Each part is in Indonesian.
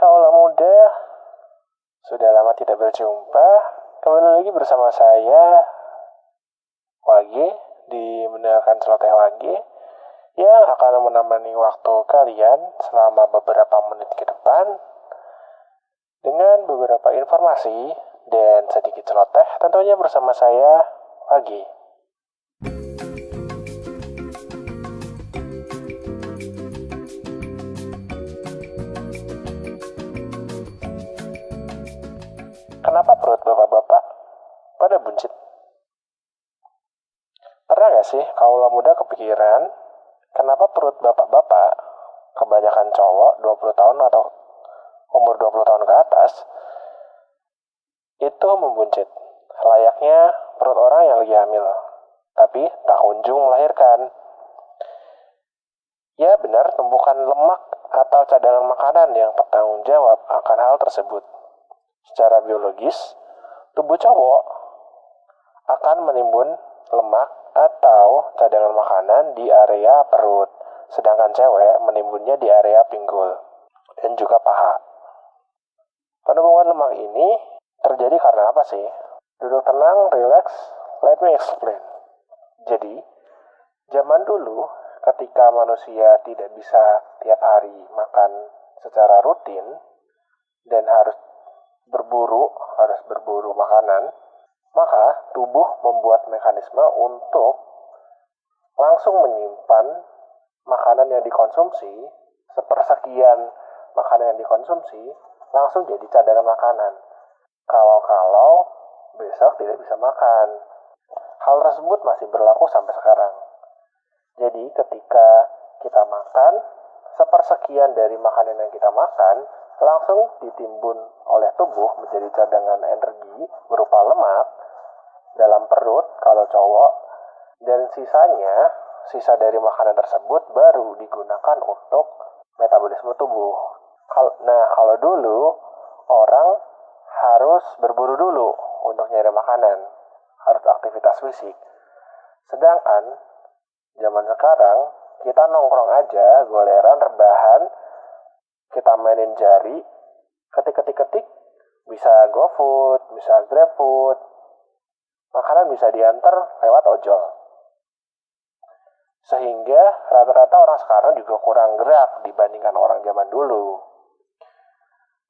kaulah muda, sudah lama tidak berjumpa. Kembali lagi bersama saya, Wage, di mendengarkan celoteh Wage, yang akan menemani waktu kalian selama beberapa menit ke depan dengan beberapa informasi dan sedikit celoteh tentunya bersama saya, Wage. Kenapa perut bapak-bapak pada buncit? Pernah gak sih kaulah muda kepikiran kenapa perut bapak-bapak, kebanyakan cowok 20 tahun atau umur 20 tahun ke atas, itu membuncit, layaknya perut orang yang lagi hamil, tapi tak kunjung melahirkan. Ya benar, tumpukan lemak atau cadangan makanan yang bertanggung jawab akan hal tersebut. Secara biologis, tubuh cowok akan menimbun lemak atau cadangan makanan di area perut, sedangkan cewek menimbunnya di area pinggul dan juga paha. Penumpukan lemak ini terjadi karena apa sih? Duduk tenang, relax, let me explain. Jadi, zaman dulu ketika manusia tidak bisa tiap hari makan secara rutin dan harus berburu, harus berburu makanan, maka tubuh membuat mekanisme untuk langsung menyimpan makanan yang dikonsumsi, sepersekian makanan yang dikonsumsi, langsung jadi cadangan makanan. Kalau-kalau besok tidak bisa makan. Hal tersebut masih berlaku sampai sekarang. Jadi ketika kita makan, sepersekian dari makanan yang kita makan langsung ditimbun oleh tubuh menjadi cadangan energi berupa lemak dalam perut kalau cowok dan sisanya sisa dari makanan tersebut baru digunakan untuk metabolisme tubuh. Nah, kalau dulu orang harus berburu dulu untuk nyari makanan, harus aktivitas fisik. Sedangkan zaman sekarang kita nongkrong aja, goleran, rebahan, kita mainin jari, ketik-ketik-ketik, bisa GoFood, bisa GrabFood, makanan bisa diantar lewat ojol. Sehingga rata-rata orang sekarang juga kurang gerak dibandingkan orang zaman dulu.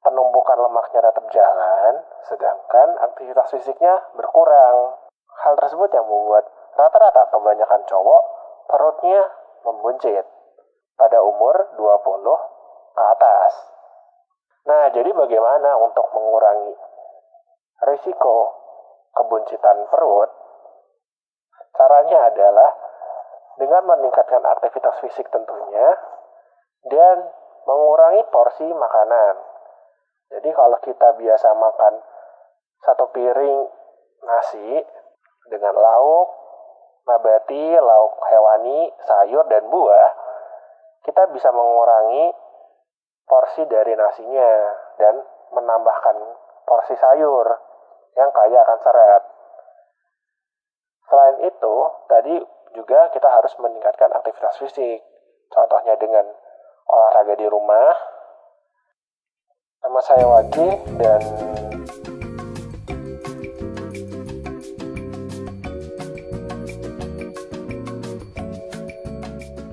Penumpukan lemaknya tetap jalan, sedangkan aktivitas fisiknya berkurang. Hal tersebut yang membuat rata-rata kebanyakan cowok perutnya membuncit pada umur 20 ke atas. Nah, jadi bagaimana untuk mengurangi risiko kebuncitan perut? Caranya adalah dengan meningkatkan aktivitas fisik tentunya dan mengurangi porsi makanan. Jadi kalau kita biasa makan satu piring nasi dengan lauk, nabati, lauk hewani, sayur, dan buah, kita bisa mengurangi porsi dari nasinya dan menambahkan porsi sayur yang kaya akan serat. Selain itu, tadi juga kita harus meningkatkan aktivitas fisik. Contohnya dengan olahraga di rumah. Nama saya Wagi dan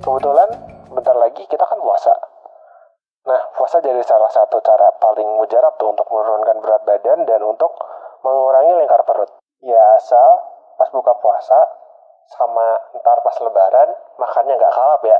kebetulan bentar lagi kita kan puasa. Nah, puasa jadi salah satu cara paling mujarab tuh untuk menurunkan berat badan dan untuk mengurangi lingkar perut. Ya asal pas buka puasa sama ntar pas lebaran makannya nggak kalap ya.